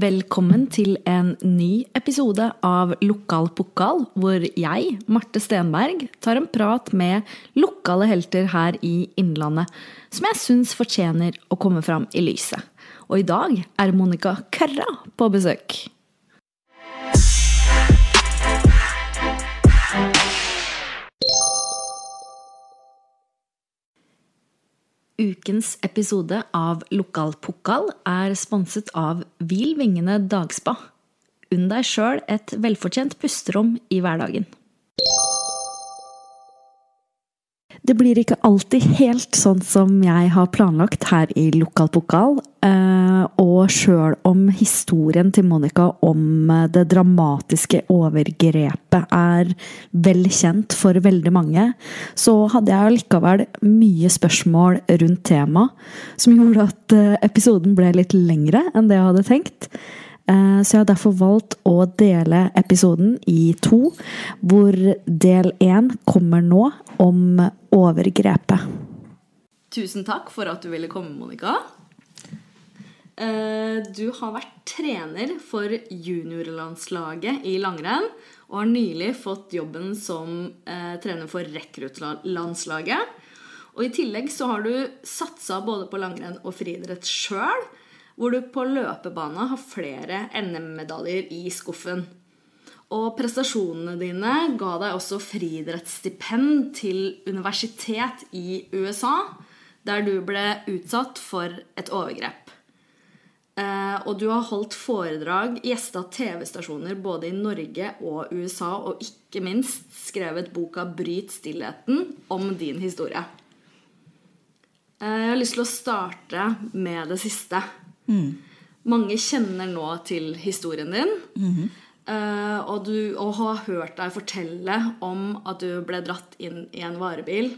Velkommen til en ny episode av Lokal pokal, hvor jeg, Marte Stenberg, tar en prat med lokale helter her i Innlandet, som jeg syns fortjener å komme fram i lyset. Og i dag er Monica Kørra på besøk. Ukens episode av Lokal pokal er sponset av Hvil vingene dagspa. Unn deg sjøl et velfortjent pusterom i hverdagen. Det blir ikke alltid helt sånn som jeg har planlagt her i Lokal pokal. eh, Og sjøl om historien til Monica om det dramatiske overgrepet er vel kjent for veldig mange, så hadde jeg likevel mye spørsmål rundt temaet, som gjorde at eh, episoden ble litt lengre enn det jeg hadde tenkt. Eh, Så jeg har derfor valgt å dele episoden i to, hvor del én kommer nå om overgrepet. Tusen takk for at du ville komme, Monica. Eh, Du har vært trener for juniorlandslaget i langrenn, og har nylig fått jobben som eh, trener for rekruttlandslaget. Og i tillegg så har du satsa både på langrenn og friidrett sjøl, hvor du på løpebane har flere NM-medaljer i skuffen. Og prestasjonene dine ga deg også friidrettsstipend til universitet i USA, der du ble utsatt for et overgrep. Eh, og du har holdt foredrag, gjesta TV-stasjoner både i Norge og USA, og ikke minst skrevet boka 'Bryt stillheten' om din historie. Eh, Jeg har lyst til å starte med det siste. Mange kjenner nå til historien din. eh, og, du, og har hørt deg fortelle om at du ble dratt inn i en varebil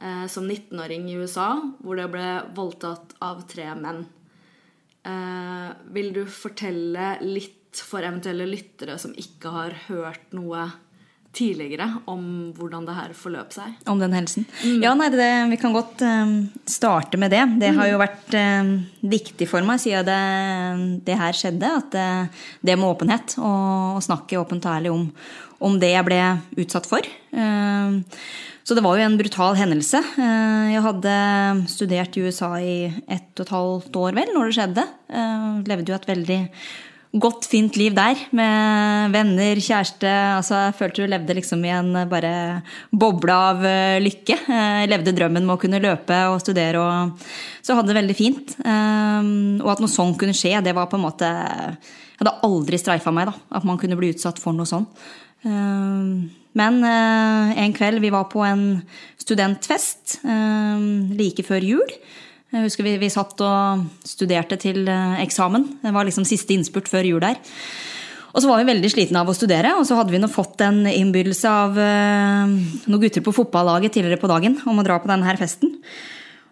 eh, som 19-åring i USA, hvor det ble voldtatt av tre menn. Eh, vil du fortelle litt for eventuelle lyttere som ikke har hørt noe tidligere, om hvordan det her forløp seg? Om den hendelsen? Ja, nei, det, vi kan godt um, starte med det. Det har jo vært um, viktig for meg siden det, det her skjedde. At det, det med åpenhet, og, og snakke åpent og ærlig om, om det jeg ble utsatt for. Eh, så det var jo en brutal hendelse. Eh, Jeg hadde studert i USA i ett og et halvt år, vel, når det skjedde. Jeg Levde jo et veldig godt, fint liv der, med venner, kjæreste. Altså, jeg følte du levde liksom i en bare boble av eh, lykke. Eh, Jeg levde drømmen med å kunne løpe og studere, og så hadde det veldig fint. Eh, Og at noe sånn kunne skje, det var på en måte Jeg hadde aldri streifa meg, da, at man kunne bli utsatt for noe sånn. Eh, Men eh, en kveld vi var på en studentfest eh, like før jul. Jeg husker vi, vi satt og studerte til eh, eksamen. Det var liksom siste innspurt før jul der. Og så var vi veldig slitne av å studere, og så hadde vi nå fått en innbydelse av eh, noen gutter på fotballaget tidligere på dagen om å dra på denne her festen.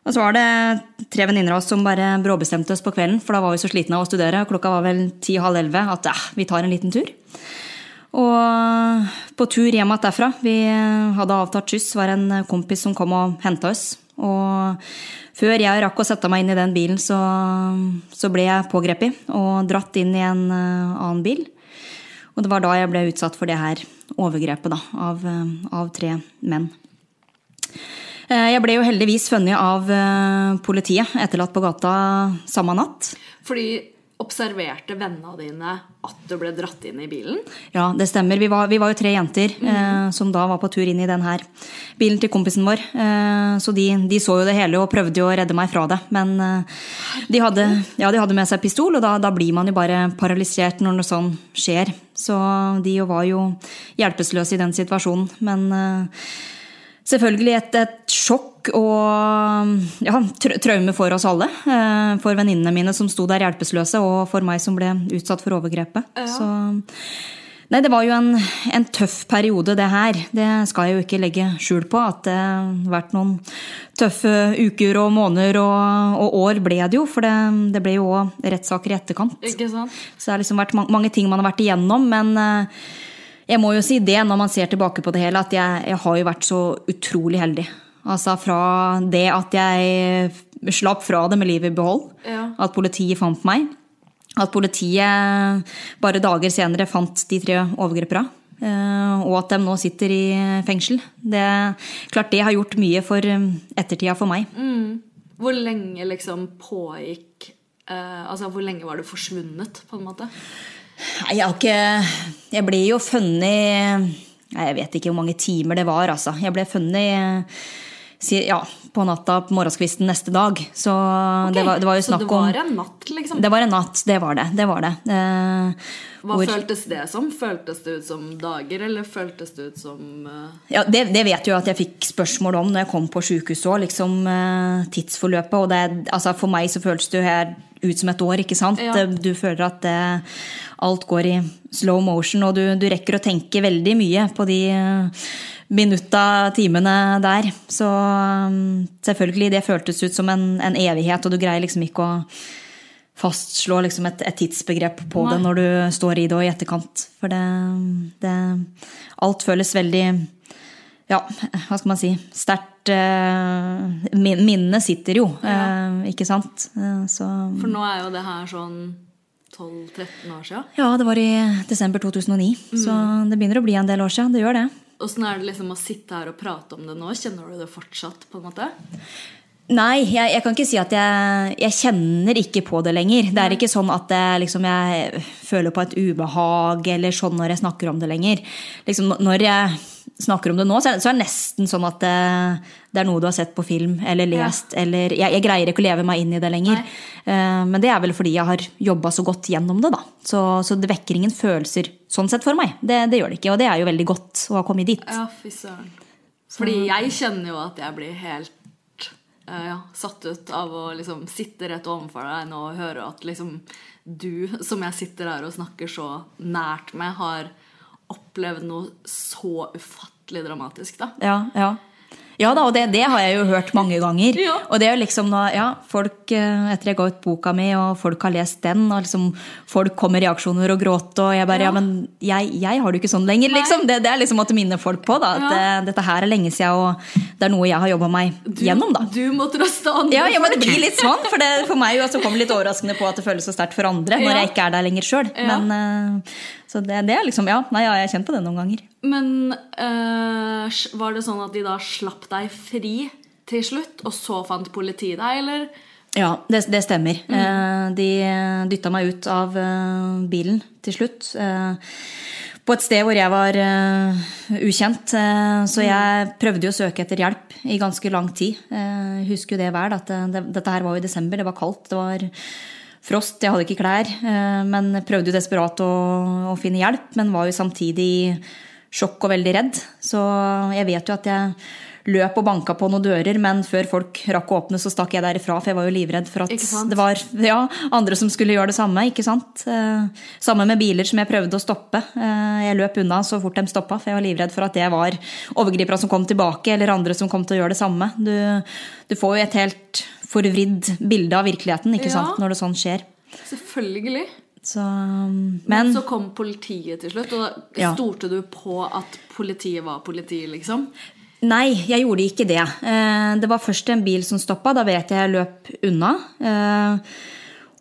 Og så var det tre venninner av oss som bare bråbestemte oss på kvelden, for da var vi så slitne av å studere, og klokka var vel ti-halv elleve, at eh, vi tar en liten tur. Og på tur hjem igjen derfra, vi hadde avtalt skyss, var en kompis som kom og henta oss. Og før jeg rakk å sette meg inn i den bilen, så, så ble jeg pågrepet og dratt inn i en eh, annen bil. Og det var da jeg ble utsatt for det her overgrepet da, av, eh, av tre menn. Eh, Jeg ble jo heldigvis funnet av politiet, etterlatt på gata samme natt. Fordi observerte vennene dine at du ble dratt inn i bilen? Ja, det stemmer. Vi var, vi var jo tre jenter eh, som da var på tur inn i den her bilen til kompisen vår. Eh, så de, de så jo det hele og prøvde jo å redde meg fra det. Men eh, de, hadde, ja, de hadde med seg pistol, og da, da blir man jo bare paralysert når noe sånn skjer. Så de jo var jo hjelpeløse i den situasjonen. Men eh, selvfølgelig et, et sjokk og ja, traume for oss alle. Eh, For venninnene mine som sto der hjelpeløse, og for meg som ble utsatt for overgrepet. Så Nei, det var jo en, en tøff periode, det her. Det skal jeg jo ikke legge skjul på. At det har vært noen tøffe uker og måneder og, og år ble det jo. For det, det ble jo òg rettssaker i etterkant. Ikke sant? Så det har liksom vært ma- mange ting man har vært igjennom, men eh, jeg må jo si det når man ser tilbake på det hele, at jeg, jeg har jo vært så utrolig heldig. Altså fra det at jeg slapp fra det med livet i behold, Ja. at politiet fant meg, at politiet bare dager senere fant de tre overgriperne. eh, Og at de nå sitter i fengsel. Det, klart det har gjort mye for eh, ettertida for meg. Hvor lenge liksom pågikk eh, Altså, hvor lenge var du forsvunnet, på en måte? Nei, jeg har ikke Jeg ble jo funnet Jeg vet ikke hvor mange timer det var, altså. Jeg ble funnet ja, på natta på morgenskvisten neste dag. Så det, var, det var jo Så det var en natt, liksom? Det var en natt, det var det. Det var det. Eh, Hva hvor- føltes det som? Føltes det ut som dager, eller føltes det ut som eh, Ja, det, det vet jo at jeg fikk spørsmål om når jeg kom på sjukehuset òg, liksom eh, tidsforløpet. Og det, altså for meg så føltes det jo her ut som et år, ikke sant? Ja. Du føler at det, alt går i slow motion, og du, du rekker å tenke veldig mye på de eh, minutta, timene der. Så um, selvfølgelig, det føltes ut som en, en evighet, og du greier liksom ikke å fastslå liksom et, et tidsbegrep på det når du står i det og i etterkant. For det, det Alt føles veldig Ja, hva skal man si Sterkt eh, Minnene sitter jo, eh, ikke sant? Eh, så For nå er jo det her sånn 12-13 år siden. Ja, det var i desember 2009, så det begynner å bli en del år siden. Det gjør det. Åssen er det liksom å sitte her og prate om det nå? Kjenner du det fortsatt? på en måte? Nei, jeg, jeg kan ikke si at jeg, jeg kjenner ikke på det lenger. Det er ikke sånn at jeg, liksom, jeg føler på et ubehag eller sånn når jeg snakker om det lenger. Liksom, når jeg snakker om det nå, så er, så er det nesten sånn at det, det er noe du har sett på film eller lest. Eller, jeg, jeg greier ikke å leve meg inn i det lenger. Uh, men det er vel fordi jeg har jobba så godt gjennom det. da. Så, så det vekker ingen følelser sånn sett for meg. Det, det gjør det ikke, og det er jo veldig godt å ha kommet dit. Ja, fy søren. Fordi jeg kjenner jo at jeg blir helt eh, ja, satt ut av å liksom sitte rett overfor deg nå og høre at liksom du, som jeg sitter her og snakker så nært med, har opplevd noe så ufattelig dramatisk, da. Ja, ja. Ja da, og det, det har jeg jo hørt mange ganger. Ja. Og det er jo liksom ja, folk, eh, Etter jeg ga ut boka mi, og folk har lest den, og liksom folk kommer med reaksjoner og gråter, og jeg bare Ja. Ja, men jeg, jeg har det jo ikke sånn lenger, liksom. Det, det er liksom å minne folk på, da. At Ja. eh, dette her er lenge siden, og det er noe jeg har jobba meg gjennom, da. Du må trøste andre Ja, ja, men det blir litt sånn, for det, for meg jo også kom litt overraskende på at det føles så sterkt for andre når jeg ikke er der lenger sjøl. Men eh, Så det, det er liksom Ja, nei, ja, jeg har kjent på det noen ganger. Men øh, var det sånn at de da slapp deg fri til slutt, og så fant politiet deg, eller? Ja, det, det stemmer. Eh, De dytta meg ut av eh, bilen til slutt. eh, På et sted hvor jeg var eh, ukjent. eh, Så jeg prøvde jo å søke etter hjelp i ganske lang tid. Eh, Jeg husker jo det vel, at det, det, dette her var jo i desember. Det var kaldt. Det var frost. Jeg hadde ikke klær. eh, Men prøvde jo desperat å, å finne hjelp, men var jo samtidig sjokk og veldig redd. Så jeg vet jo at jeg løp og banka på noen dører, men før folk rakk å åpne, så stakk jeg derifra, for jeg var jo livredd for at det var ja, andre som skulle gjøre det samme. ikke sant? Eh, Samme med biler som jeg prøvde å stoppe. Eh, Jeg løp unna så fort de stoppa, for jeg var livredd for at det var overgripere som kom tilbake, eller andre som kom til å gjøre det samme. Du, du får jo et helt forvridd bilde av virkeligheten ikke Ja. sant, når det sånn skjer. Selvfølgelig. Så, Men men så kom politiet til slutt, og da Ja. stolte du på at politiet var politiet, liksom? Nei, jeg gjorde ikke det. Eh, Det var først en bil som stoppa. Da vet jeg jeg løp unna. Eh,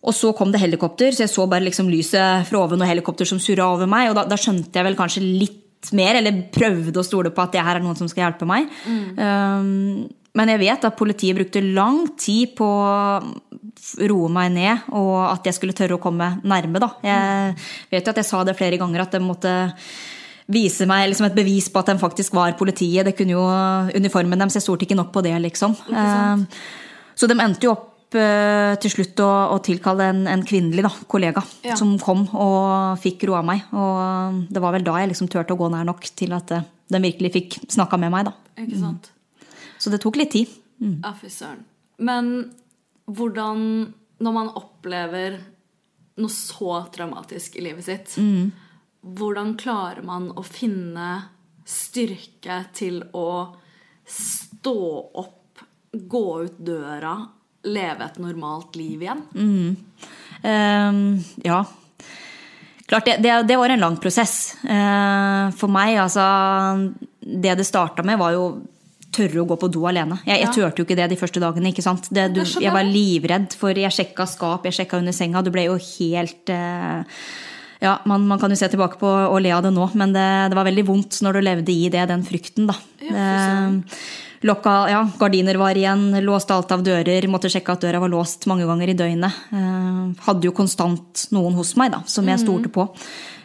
Og så kom det helikopter, så jeg så bare liksom lyset fra oven og helikopter som surra over meg. Og da, da skjønte jeg vel kanskje litt mer, eller prøvde å stole på at det her er noen som skal hjelpe meg. Mm. Men jeg vet at politiet brukte lang tid på å roe meg ned, og at jeg skulle tørre å komme nærme. Da. Jeg vet jo at jeg sa det flere ganger, at det måtte vise meg liksom et bevis på at de faktisk var politiet. Det kunne jo uniformen deres, jeg stolte ikke nok på det, liksom. Eh, Så de endte jo opp eh, til slutt å, å tilkalle en, en kvinnelig da, kollega Ja. som kom og fikk roa meg. Og det var vel da jeg liksom turte å gå nær nok til at eh, de virkelig fikk snakka med meg. da. Ikke sant? Så det tok litt tid. Ja, fy søren. Men hvordan Når man opplever noe så traumatisk i livet sitt, hvordan klarer man å finne styrke til å stå opp, gå ut døra, leve et normalt liv igjen? Eh, ja. Klart, det, det, det var en lang prosess. Uh, for meg, altså Det det starta med, var jo tørre å gå på do alene. Jeg, jeg Ja. turte jo ikke det de første dagene. ikke sant? Det, du, jeg var livredd, for jeg sjekka skap, jeg sjekka under senga. Du ble jo helt eh, Ja, man, man kan jo se tilbake på og le av det nå, men det, det var veldig vondt når du levde i det, den frykten, da. Ja. Eh, Lokka, ja, gardiner var igjen, låste alt av dører, måtte sjekke at døra var låst mange ganger i døgnet. Eh, hadde jo konstant noen hos meg da, som jeg stolte på.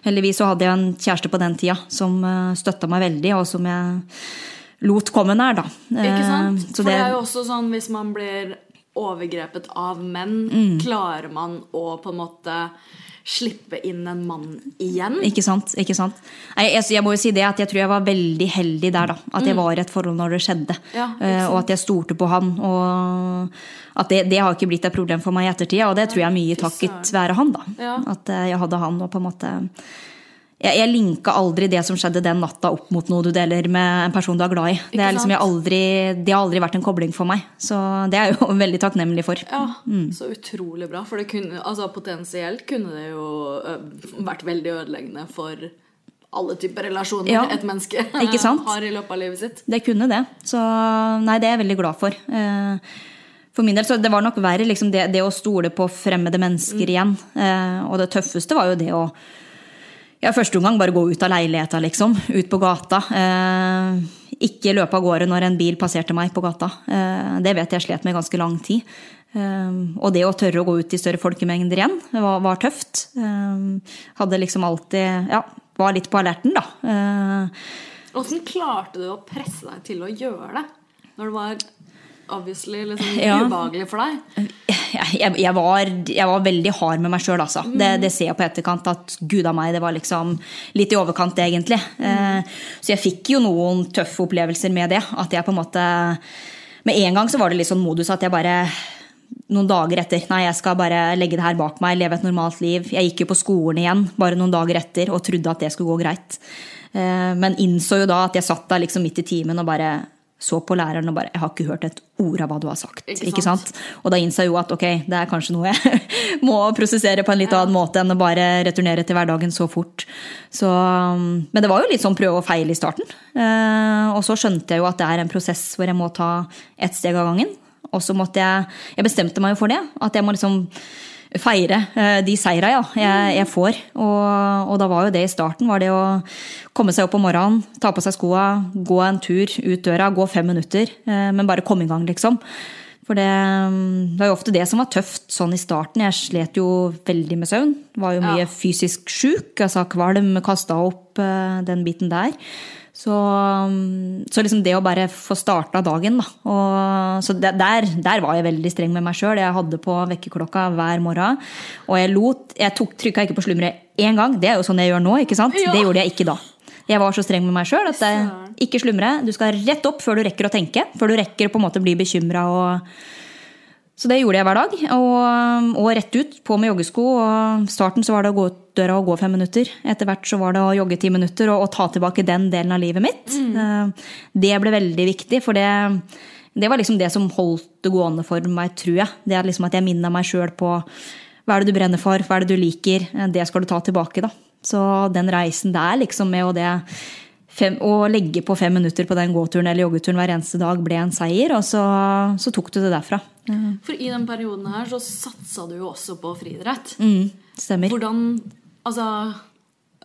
Heldigvis så hadde jeg en kjæreste på den tida som uh, støtta meg veldig, og som jeg lot komme nær, da. Ikke sant? For det, det er jo også sånn hvis man blir overgrepet av menn, Mm. klarer man å på en måte slippe inn en mann igjen? Ikke sant? ikke sant? Nei, jeg, jeg må jo si det at jeg tror jeg var veldig heldig der, da. At jeg var i et forhold når det skjedde. Mm. Ja, Eh, og at jeg stolte på han. Og at det, det har ikke blitt et problem for meg i ettertid. Og det tror jeg er mye takket være han, da. Ja. At eh, jeg hadde han og på en måte jeg, jeg linka aldri det som skjedde den natta opp mot noe du deler med en person du er glad i. Det, er liksom, jeg aldri, det har aldri vært en kobling for meg. Så det er jeg jo veldig takknemlig for. Ja, Mm. så utrolig bra. For det kunne, altså potensielt kunne det jo vært veldig ødeleggende for alle typer relasjoner Ja, et menneske har i løpet av livet sitt. Det kunne det. Så nei, det er jeg veldig glad for. Eh, For min del, så Det var nok verre liksom det, det å stole på fremmede mennesker igjen. Eh, og det tøffeste var jo det å ja, første omgang bare gå ut av leiligheta, liksom. Ut på gata. Eh, ikke løpe av gårde når en bil passerte meg på gata. Eh, det vet jeg slet med i ganske lang tid. Eh, og det å tørre å gå ut i større folkemengder igjen var, var tøft. Eh, hadde liksom alltid Ja, var litt på alerten, da. Eh, Åssen klarte du å presse deg til å gjøre det? Når det var obviously liksom Ja. ubehagelig for deg? jeg, jeg, var, jeg var veldig hard med meg sjøl, altså. Det, det ser jeg på etterkant at gud a meg, det var liksom litt i overkant, egentlig. Eh, så jeg fikk jo noen tøffe opplevelser med det. At jeg på en måte Med en gang så var det litt sånn modus at jeg bare noen dager etter Nei, jeg skal bare legge det her bak meg, leve et normalt liv. Jeg gikk jo på skolen igjen bare noen dager etter og trodde at det skulle gå greit. Eh, Men innså jo da at jeg satt der liksom midt i timen og bare så på læreren og bare Jeg har ikke hørt et ord av hva du har sagt. Ikke Ikke sant? sant? Og da innså jeg jo at ok, det er kanskje noe jeg må prosessere på en litt annen måte enn å bare returnere til hverdagen så fort. Så, um, men det var jo litt sånn prøve og feile i starten. Eh, og så skjønte jeg jo at det er en prosess hvor jeg må ta ett steg av gangen. Og så måtte jeg Jeg bestemte meg jo for det. At jeg må liksom feire eh, de seira ja, jeg, jeg får. Og, og da var jo det i starten var det å komme seg opp om morgenen, ta på seg skoa, gå en tur ut døra, gå fem minutter. eh, Men bare komme i gang, liksom. For det, mm, det var jo ofte det som var tøft sånn i starten. Jeg slet jo veldig med søvn. Var jo mye Ja. fysisk sjuk. Altså kvalm, kasta opp eh, den biten der. Så, mm, så liksom det å bare få starta dagen, da. Og, så der, der var jeg veldig streng med meg sjøl. Jeg hadde på vekkerklokka hver morgen. Og jeg lot Jeg tok, trykka ikke på slumre én gang. Det er jo sånn jeg gjør nå, ikke sant? Ja. Det gjorde jeg ikke da. Jeg var så streng med meg sjøl at jeg, ikke slumre. Du skal rett opp før du rekker å tenke. Før du rekker å på en måte bli bekymra og så det gjorde jeg hver dag. Og, og rett ut, på med joggesko. Og starten så var det å gå ut døra og gå fem minutter. Etter hvert så var det å jogge ti minutter og, og ta tilbake den delen av livet mitt. Mm. Det ble veldig viktig, for det, det var liksom det som holdt det gående for meg, tror jeg. Det er liksom at jeg minna meg sjøl på hva er det du brenner for, hva er det du liker. Eh, Det skal du ta tilbake, da. Så den reisen der liksom med å det fem, å legge på fem minutter på den gåturen eller joggeturen hver eneste dag ble en seier, og så, så tok du det derfra. For i den perioden her så satsa du jo også på friidrett. Mm, stemmer. Hvordan Altså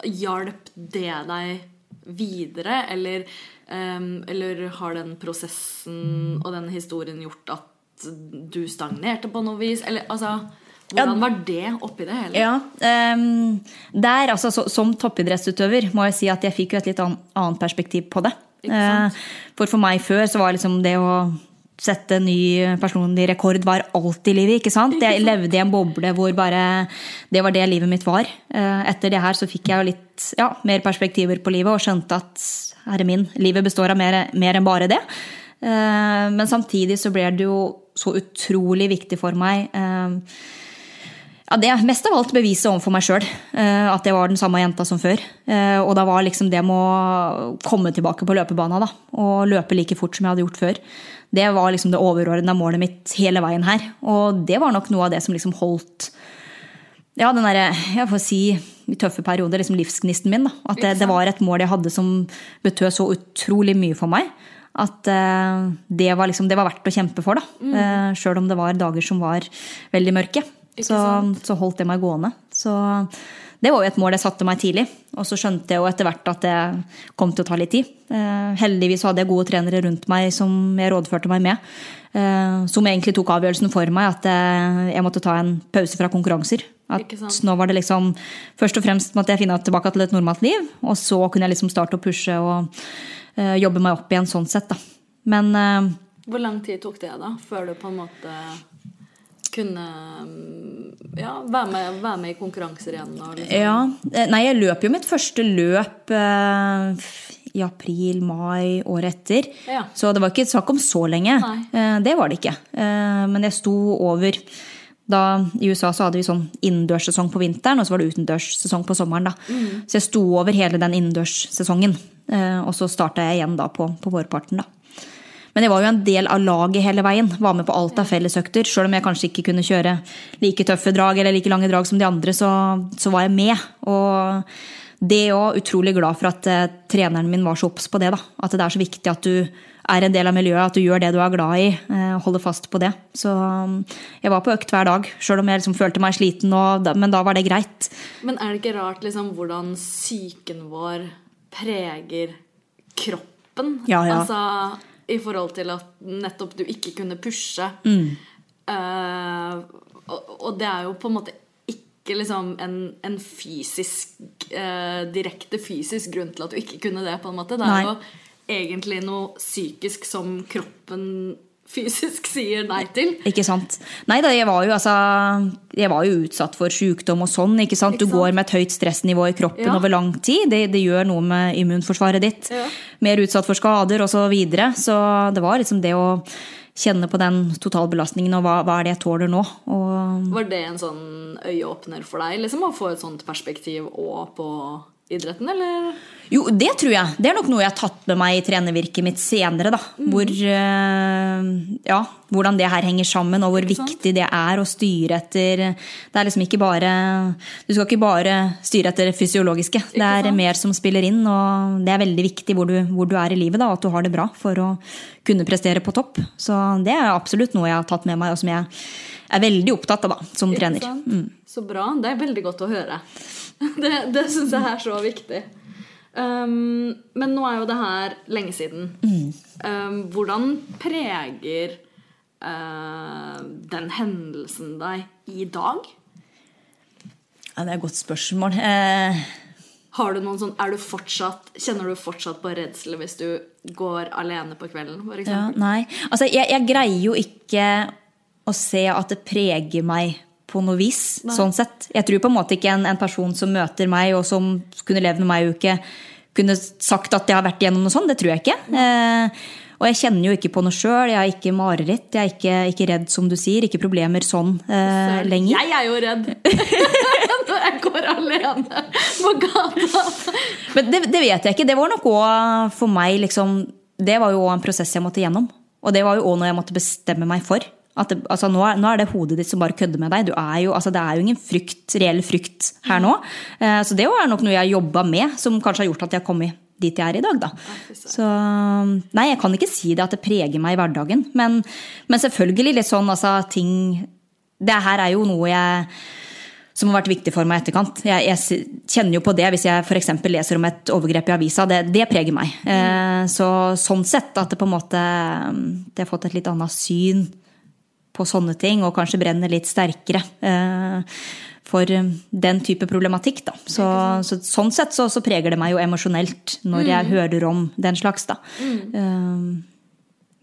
Hjalp det deg videre, eller, um, eller har den prosessen og den historien gjort at du stagnerte på noe vis? Eller altså Hvordan var det oppi det hele? Ja, um, der, altså så, Som toppidrettsutøver må jeg si at jeg fikk jo et litt annet perspektiv på det. Eh, For for meg før så var liksom det å sette ny personlig rekord var alt i livet. ikke sant? Jeg levde i en boble hvor bare det var det livet mitt var. Eh, Etter det her så fikk jeg jo litt ja, mer perspektiver på livet og skjønte at herre min, livet består av mer, mer enn bare det. Eh, Men samtidig så ble det jo så utrolig viktig for meg eh, ja, det mest av alt beviset overfor meg sjøl. At jeg var den samme jenta som før. Og da var liksom det med å komme tilbake på løpebana da, og løpe like fort som jeg hadde gjort før. Det var liksom det overordna målet mitt hele veien her. Og det var nok noe av det som liksom holdt ja, den derre, jeg får si, i tøffe perioder, liksom livsgnisten min. da. At det, det var et mål jeg hadde som betød så utrolig mye for meg. At uh, det, var liksom, det var verdt å kjempe for, da. Mm. Uh, Sjøl om det var dager som var veldig mørke. Så, så, holdt det meg gående. Så det var jo et mål jeg satte meg tidlig. Og så skjønte jeg jo etter hvert at det kom til å ta litt tid. Eh, heldigvis hadde jeg gode trenere rundt meg som jeg rådførte meg med. Eh, som egentlig tok avgjørelsen for meg at eh, jeg måtte ta en pause fra konkurranser. At nå var det liksom Først og fremst måtte jeg finne tilbake til et normalt liv. Og så kunne jeg liksom starte å pushe og uh, jobbe meg opp igjen sånn sett, da. Men Hvor lang tid tok det, da? Før du på en måte kunne ja, være, med, være med i konkurranser igjen? Liksom. Ja. Eh, nei, jeg løp jo mitt første løp eh, i april-mai året etter. Ja. Så det var ikke snakk om så lenge. Eh, det var det ikke. Eh, men jeg sto over da, I USA så hadde vi sånn innendørssesong på vinteren, og så var det utendørssesong på sommeren. da. Mm. Så jeg sto over hele den innendørssesongen. Og så starta jeg igjen da på, på vårparten. da. Men jeg var jo en del av laget hele veien. Var med på alt av fellesøkter. Sjøl om jeg kanskje ikke kunne kjøre like tøffe drag eller like lange drag som de andre, så, så var jeg med. Og det òg utrolig glad for at uh, treneren min var så obs på det. da. At det er så viktig at du er en del av miljøet, at du gjør det du er glad i. Uh, holder fast på det. Så um, jeg var på økt hver dag, sjøl om jeg liksom følte meg sliten, og, men da var det greit. Men er det ikke rart liksom, hvordan psyken vår preger kroppen? Ja, ja. Altså i forhold til at nettopp du ikke kunne pushe. Mm. Uh, og, og, det er jo på en måte ikke liksom en, en fysisk uh, Direkte fysisk grunn til at du ikke kunne det, på en måte. Det er Nei. jo egentlig noe psykisk som kroppen fysisk sier nei til. Ikke sant. Nei da, jeg var jo, altså, jeg var jo utsatt for sykdom og sånn. ikke sant? Du går med et høyt stressnivå i kroppen ja. over lang tid. Det, det, gjør noe med immunforsvaret ditt. Ja. Mer utsatt for skader osv. Så, videre. så det var liksom det å kjenne på den totalbelastningen og hva, hva er det jeg tåler nå. Og var det en sånn øyeåpner for deg, liksom, å få et sånt perspektiv òg på idretten, eller? Jo, det tror jeg. Det er nok noe jeg har tatt med meg i trenervirket mitt senere. da. Mm. Hvor, uh, ja, hvordan det her henger sammen, og hvor viktig det er å styre etter Det er liksom ikke bare Du skal ikke bare styre etter det fysiologiske. Det er mer som spiller inn, og det er veldig viktig hvor du, hvor du er i livet, da, at du har det bra for å kunne prestere på topp. Så det er absolutt noe jeg har tatt med meg, og som jeg er veldig opptatt av da, som trener. Mm. Så bra. Det er veldig godt å høre. Det, det syns jeg er så viktig. Um, men nå er jo det her lenge siden. Mm. Um, hvordan preger uh, den hendelsen deg i dag? Ja, det er et godt spørsmål. Uh... Har du noen sånn, du fortsatt, Kjenner du fortsatt på redsel hvis du går alene på kvelden? For ja, nei. Altså, jeg, jeg greier jo ikke å se at det preger meg på noe vis. sånn sett. Jeg tror på en måte ikke en, en, person som møter meg, og som kunne levd med meg i uke, kunne sagt at jeg har vært igjennom noe sånt. Det tror jeg ikke. Eh, og jeg kjenner jo ikke på noe sjøl. Jeg er ikke mareritt. Jeg er ikke, ikke, redd, som du sier. Ikke problemer sånn eh, lenger. Jeg er jo redd når jeg går alene på gata. Men det, det, vet jeg ikke. Det var nok òg for meg liksom Det var jo òg en prosess jeg måtte gjennom. Og det var jo òg noe jeg måtte bestemme meg for. Det, altså, nå, nå, er, det hodet ditt som bare kødder med deg. Er jo, altså, det er jo ingen frykt, reell frykt her nå. Eh, så det er nok noe jeg har jobba med, som kanskje har gjort at jeg har kommet dit jeg er i dag. Da. Så nei, jeg kan ikke si det at det preger meg i hverdagen. Men, men selvfølgelig litt sånn altså ting Det her er jo noe jeg som har vært viktig for meg i etterkant. Jeg, jeg, kjenner jo på det hvis jeg f.eks. leser om et overgrep i avisa. Det, det preger meg. Mm. Eh, så sånn sett at det på en måte Det har fått et litt annet syn på sånne ting, og kanskje brenner litt sterkere eh, for eh, den type problematikk. Da. Så, så sånn sett så, så, preger det meg jo emosjonelt når jeg mm. hører om den slags. Da. Mm. Eh,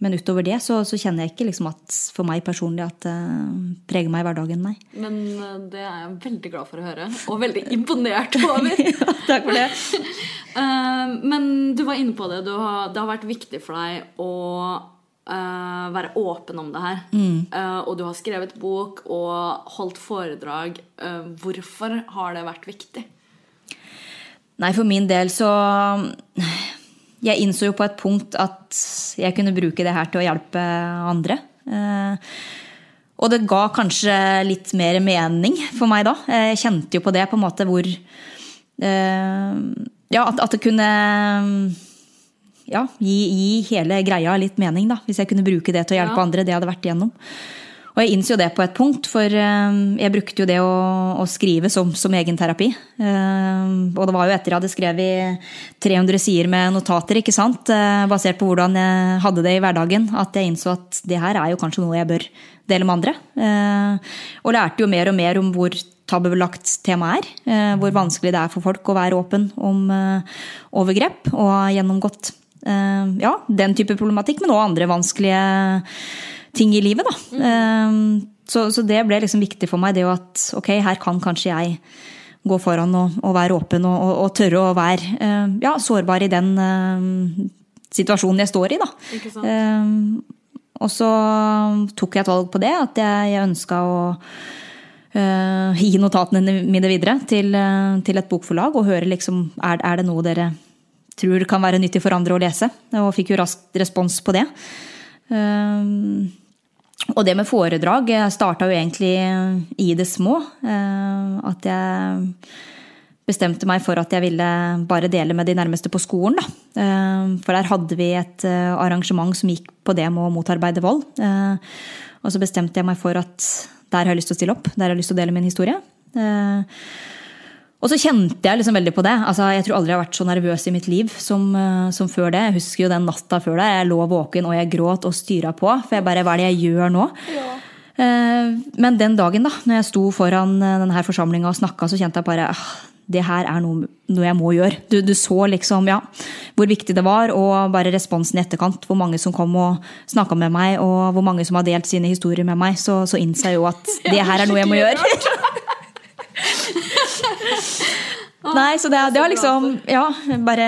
men utover det så, så, kjenner jeg ikke liksom at for meg personlig at det preger meg i hverdagen, nei. Men det er jeg veldig glad for å høre, og veldig imponert over. ja, takk for det. men du var inne på det. Har, det har vært viktig for deg å uh, være åpen om det her. Mm. Uh, og du har skrevet bok og holdt foredrag. Uh, hvorfor har det vært viktig? Nei, for min del så Jeg innså jo på et punkt at jeg kunne bruke det her til å hjelpe andre. Og det ga kanskje litt mer mening for meg da. Jeg kjente jo på det på en måte hvor Ja, at, at det kunne ja, gi, gi, hele greia litt mening, da. Hvis jeg kunne bruke det til å hjelpe Ja. andre. Det jeg hadde vært igjennom. Og jeg innså det på et punkt, for eh, jeg brukte jo det å, å skrive som, som egen terapi. Eh, og det var jo etter jeg hadde skrevet 300 sider med notater, ikke sant? Eh, basert på hvordan jeg hadde det i hverdagen, at jeg innså at det her er jo kanskje noe jeg bør dele med andre. Og lærte jo mer og mer om hvor tabubelagt temaet er. hvor vanskelig det er for folk å være åpen om overgrep, og gjennomgått ja, den type problematikk, men også andre vanskelige ting i livet. Da. Eh, Så, så det ble liksom viktig for meg, det jo at ok, her kan kanskje jeg gå foran og, og være åpen og, og, og tørre å være eh, ja, sårbar i den eh, situasjonen jeg står i. Da. Ikke sant? Eh, og så tok jeg et valg på det, at jeg, jeg ønska å uh, gi notatene mine videre til, uh, til et bokforlag og høre liksom er, er det noe dere tror kan være nyttig for andre å lese. Og fikk jo raskt respons på det. Eh, og det med foredrag starta jo egentlig i det små. Eh, At jeg bestemte meg for at jeg ville bare dele med de nærmeste på skolen. Da. Eh, For der hadde vi et eh, arrangement som gikk på det med å motarbeide vold. Eh, Og så bestemte jeg meg for at der har jeg lyst til å stille opp. Der har jeg lyst til å dele min historie. Eh, Og så kjente jeg liksom veldig på det. Altså, jeg tror aldri jeg har vært så nervøs i mitt liv som, eh, som før det. Jeg husker jo den natta før det. Jeg lå våken og jeg gråt og styra på. For jeg bare Hva er det jeg gjør nå? Ja. Men den dagen, da, når jeg sto foran eh, denne forsamlinga og snakka, så kjente jeg bare ah, det her er noe, noe jeg må gjøre. Du, du, så liksom, ja, hvor viktig det var, og bare responsen i etterkant. Hvor mange som kom og snakka med meg, og hvor mange som har delt sine historier med meg. Så, så innså jeg jo at det her er noe jeg må gjøre. Nei, så det, det var liksom ja, bare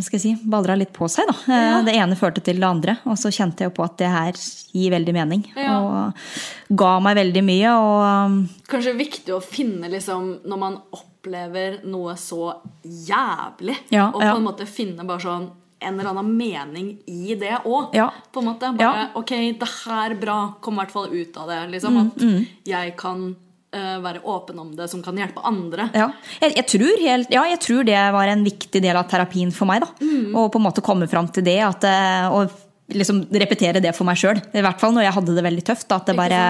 skal jeg si, ballra litt på seg. da. Ja. Det ene førte til det andre, og så kjente jeg jo på at det her gir veldig mening. Ja. Og ga meg veldig mye. og Kanskje viktig å finne liksom Når man opplever noe så jævlig, Ja, og på en måte finne bare sånn en eller annen mening i det òg. På en måte. Bare ok, det her bra. Kom i hvert fall ut av det. Liksom, Mm, at jeg kan eh, være åpen om det, som kan hjelpe andre. Ja, jeg, jeg, tror helt, ja, jeg tror det var en viktig del av terapien for meg. da. Å på en måte komme fram til det. At, eh, og liksom repetere det for meg sjøl. I hvert fall når jeg hadde det veldig tøft. da, At det bare,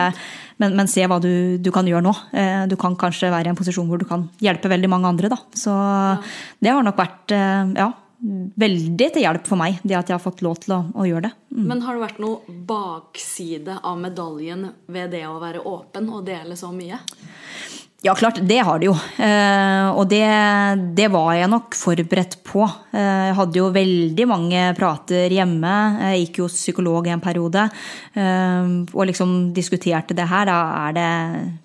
men, men se hva du, du kan gjøre nå. Eh, Du kan kanskje være i en posisjon hvor du kan hjelpe veldig mange andre. da. Så det har nok vært eh, ja, veldig til hjelp for meg, det at jeg har fått lov til å, å gjøre det. Men har det vært noe bakside av medaljen ved det å være åpen og dele så mye? Ja, klart, det har det jo. Eh, og det, det var jeg nok forberedt på. Eh, jeg hadde jo veldig mange prater hjemme. Jeg gikk jo hos psykolog i en periode. Eh, og liksom diskuterte det her. Da er det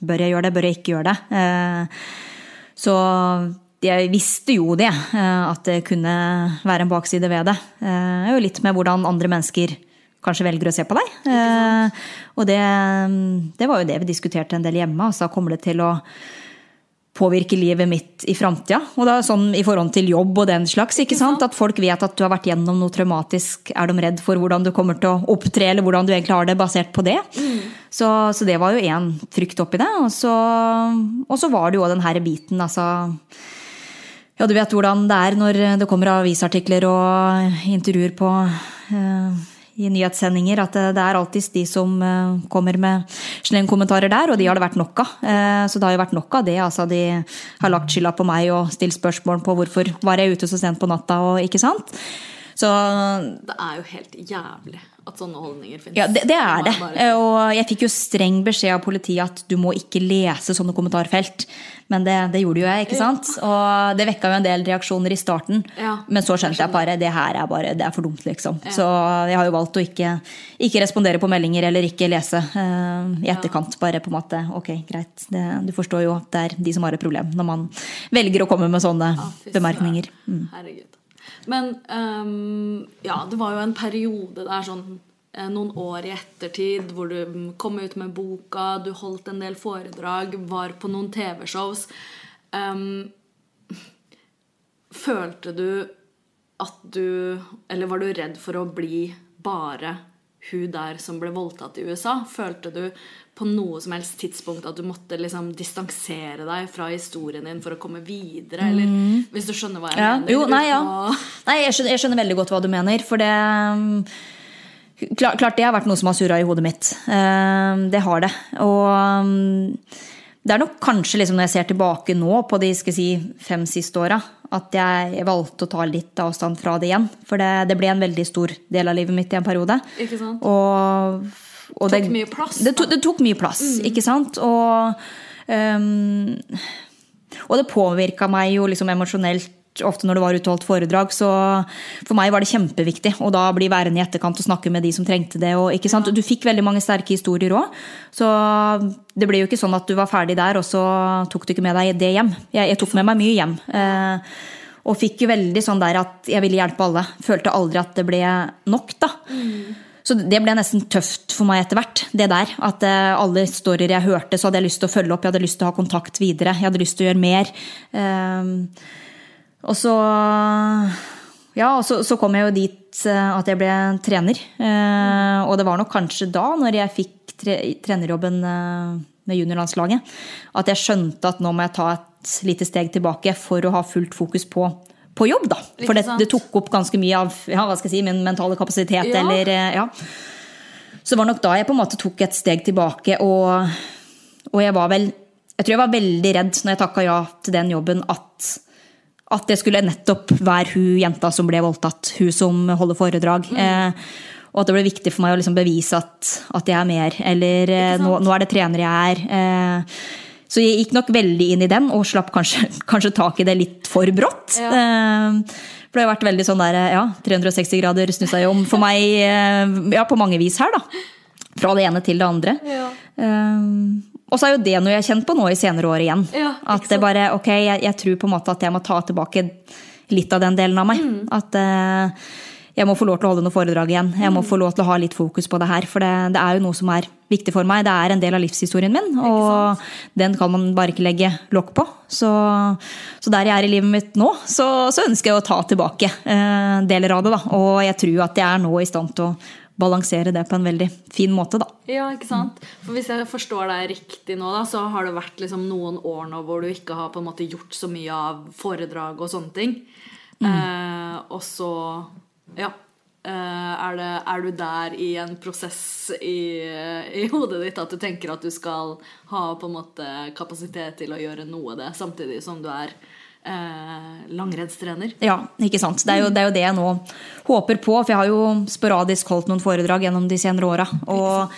Bør jeg gjøre det, bør jeg ikke gjøre det? Eh, så jeg visste jo det, eh, at det kunne være en bakside ved det. Det er jo litt med hvordan andre mennesker kanskje velger å se på deg. Eh, og det, det var jo det vi diskuterte en del hjemme. Altså, kommer det til å påvirke livet mitt i framtida? Og da sånn i forhold til jobb og den slags. ikke sant? At folk vet at du har vært gjennom noe traumatisk. Er de redd for hvordan du kommer til å opptre, eller hvordan du egentlig har det, basert på det? Så, så det var jo én frykt oppi det. Og så, og så var det jo den her biten, altså ja, du vet hvordan det er når det kommer avisartikler og intervjuer på eh, i nyhetssendinger, at det, det er alltid de som eh, kommer med slengkommentarer der, og de har det vært nok av. Eh, så det har jo vært nok av det. Altså, de har lagt skylda på meg og stilt spørsmål på hvorfor var jeg ute så sent på natta og ikke sant. Så Det er jo helt jævlig at sånne holdninger finnes. ja, det, det er det. bare. Og jeg fikk jo streng beskjed av politiet at du må ikke lese sånne kommentarfelt. Men det, det gjorde jo jeg, ikke sant? Og det vekka jo en del reaksjoner i starten. Ja, Men så skjønte jeg bare det her er bare, det er for dumt, liksom. Så jeg har jo valgt å ikke, ikke respondere på meldinger eller ikke lese uh, i etterkant. Bare på en måte ok, greit. Det, du forstår jo at det er de som har et problem når man velger å komme med sånne Ja, bemerkninger. Mm. Herregud. Men um, ja, det var jo en periode der sånn eh, noen år i ettertid hvor du mm, kom ut med boka, du holdt en del foredrag, var på noen TV-shows. Um, følte du at du Eller var du redd for å bli bare hun der som ble voldtatt i USA? Følte du på noe som helst tidspunkt at du måtte liksom distansere deg fra historien din for å komme videre? Eller hvis du skjønner hva jeg Ja. mener? Jo, nei, ja. Nei, jeg skjønner, jeg skjønner veldig godt hva du mener, for det um, Klart, klart det har vært noe som har surra i hodet mitt. Um, Det har det. Og um, det er nok kanskje liksom når jeg ser tilbake nå på de skal si, fem siste åra, at jeg valgte å ta litt avstand fra det igjen. For det, det ble en veldig stor del av livet mitt i en periode. Ikke sant? Og, og Tok mye plass, Det, to, det tok mye plass, ikke sant? Og, um, og det påvirka meg jo liksom emosjonelt ofte når det var utholdt foredrag. Så for meg var det kjempeviktig å da bli værende i etterkant og snakke med de som trengte det. Og, sant? Du fikk veldig mange sterke historier òg. Så det ble jo ikke sånn at du var ferdig der, og så tok du ikke med deg det hjem. Jeg, jeg tok med meg mye hjem. Eh, og fikk jo veldig sånn der at jeg ville hjelpe alle. Følte aldri at det ble nok, da. Så det ble nesten tøft for meg etter hvert. det der, At eh, alle historier jeg hørte, så hadde jeg lyst til å følge opp. Jeg hadde lyst til å ha kontakt videre. Jeg hadde lyst til å gjøre mer. Ehm, og så Ja, og så, så kom jeg jo dit eh, at jeg ble trener. Eh, og det var nok kanskje da, når jeg fikk tre, trenerjobben med juniorlandslaget, at jeg skjønte at nå må jeg ta et lite steg tilbake for å ha fullt fokus på på jobb, da. For det, det tok opp ganske mye av ja, hva skal jeg si, min mentale kapasitet. Ja. eller, eh, ja. Så det var nok da jeg på en måte tok et steg tilbake, og, og jeg var vel Jeg tror jeg var veldig redd når jeg takka ja til den jobben, at, at det skulle nettopp være hun jenta som ble voldtatt, hun som holder foredrag. Eh, og at det ble viktig for meg å liksom bevise at, at jeg er mer, eller eh, nå, nå er det trener jeg er. Eh, så jeg gikk nok veldig inn i den, og slapp kanskje, kanskje tak i det litt for brått. Ja. Eh, for det har vært veldig sånn der, ja, 360 grader snu seg om for meg eh, ja, på mange vis her, da. Fra det ene til det andre. Ja. Eh, og så er jo det noe jeg har kjent på nå i senere år igjen. Ja, at det bare, ok, jeg, jeg tror på en måte at jeg må ta tilbake litt av den delen av meg. Mm. At eh, jeg må få lov til å holde noe foredrag igjen. Jeg Mm. må få lov til å ha litt fokus på det her. For det, det er jo noe som er viktig for meg. Det er en del av livshistorien min, og den kan man bare ikke legge lokk på. Så, så der jeg er i livet mitt nå, så, så ønsker jeg å ta tilbake eh, deler av det. Da. Og jeg tror at jeg er nå i stand til å balansere det på en veldig fin måte, da. Ja, ikke sant? For hvis jeg forstår deg riktig nå, da, så har det vært liksom noen år nå hvor du ikke har på en måte gjort så mye av foredrag og sånne ting. Eh, og så Ja. eh, er, det, er du der i en prosess i, i hodet ditt at du tenker at du skal ha på en måte kapasitet til å gjøre noe av det, samtidig som du er eh, langrennstrener? Ja, ikke sant. Det er, jo, det er jo det jeg nå håper på. For jeg har jo sporadisk holdt noen foredrag gjennom de senere åra. Og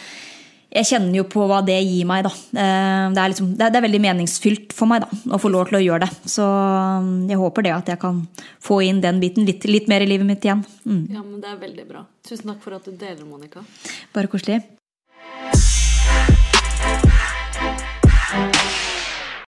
jeg kjenner jo på hva det gir meg, da. Eh, Det er, liksom, det er, veldig meningsfylt for meg da, å få lov til å gjøre det. Så um, jeg håper det at jeg kan få inn den biten litt, litt mer i livet mitt igjen. Mm. Ja, men det er veldig bra. Tusen takk for at du deler, Monica. Bare koselig.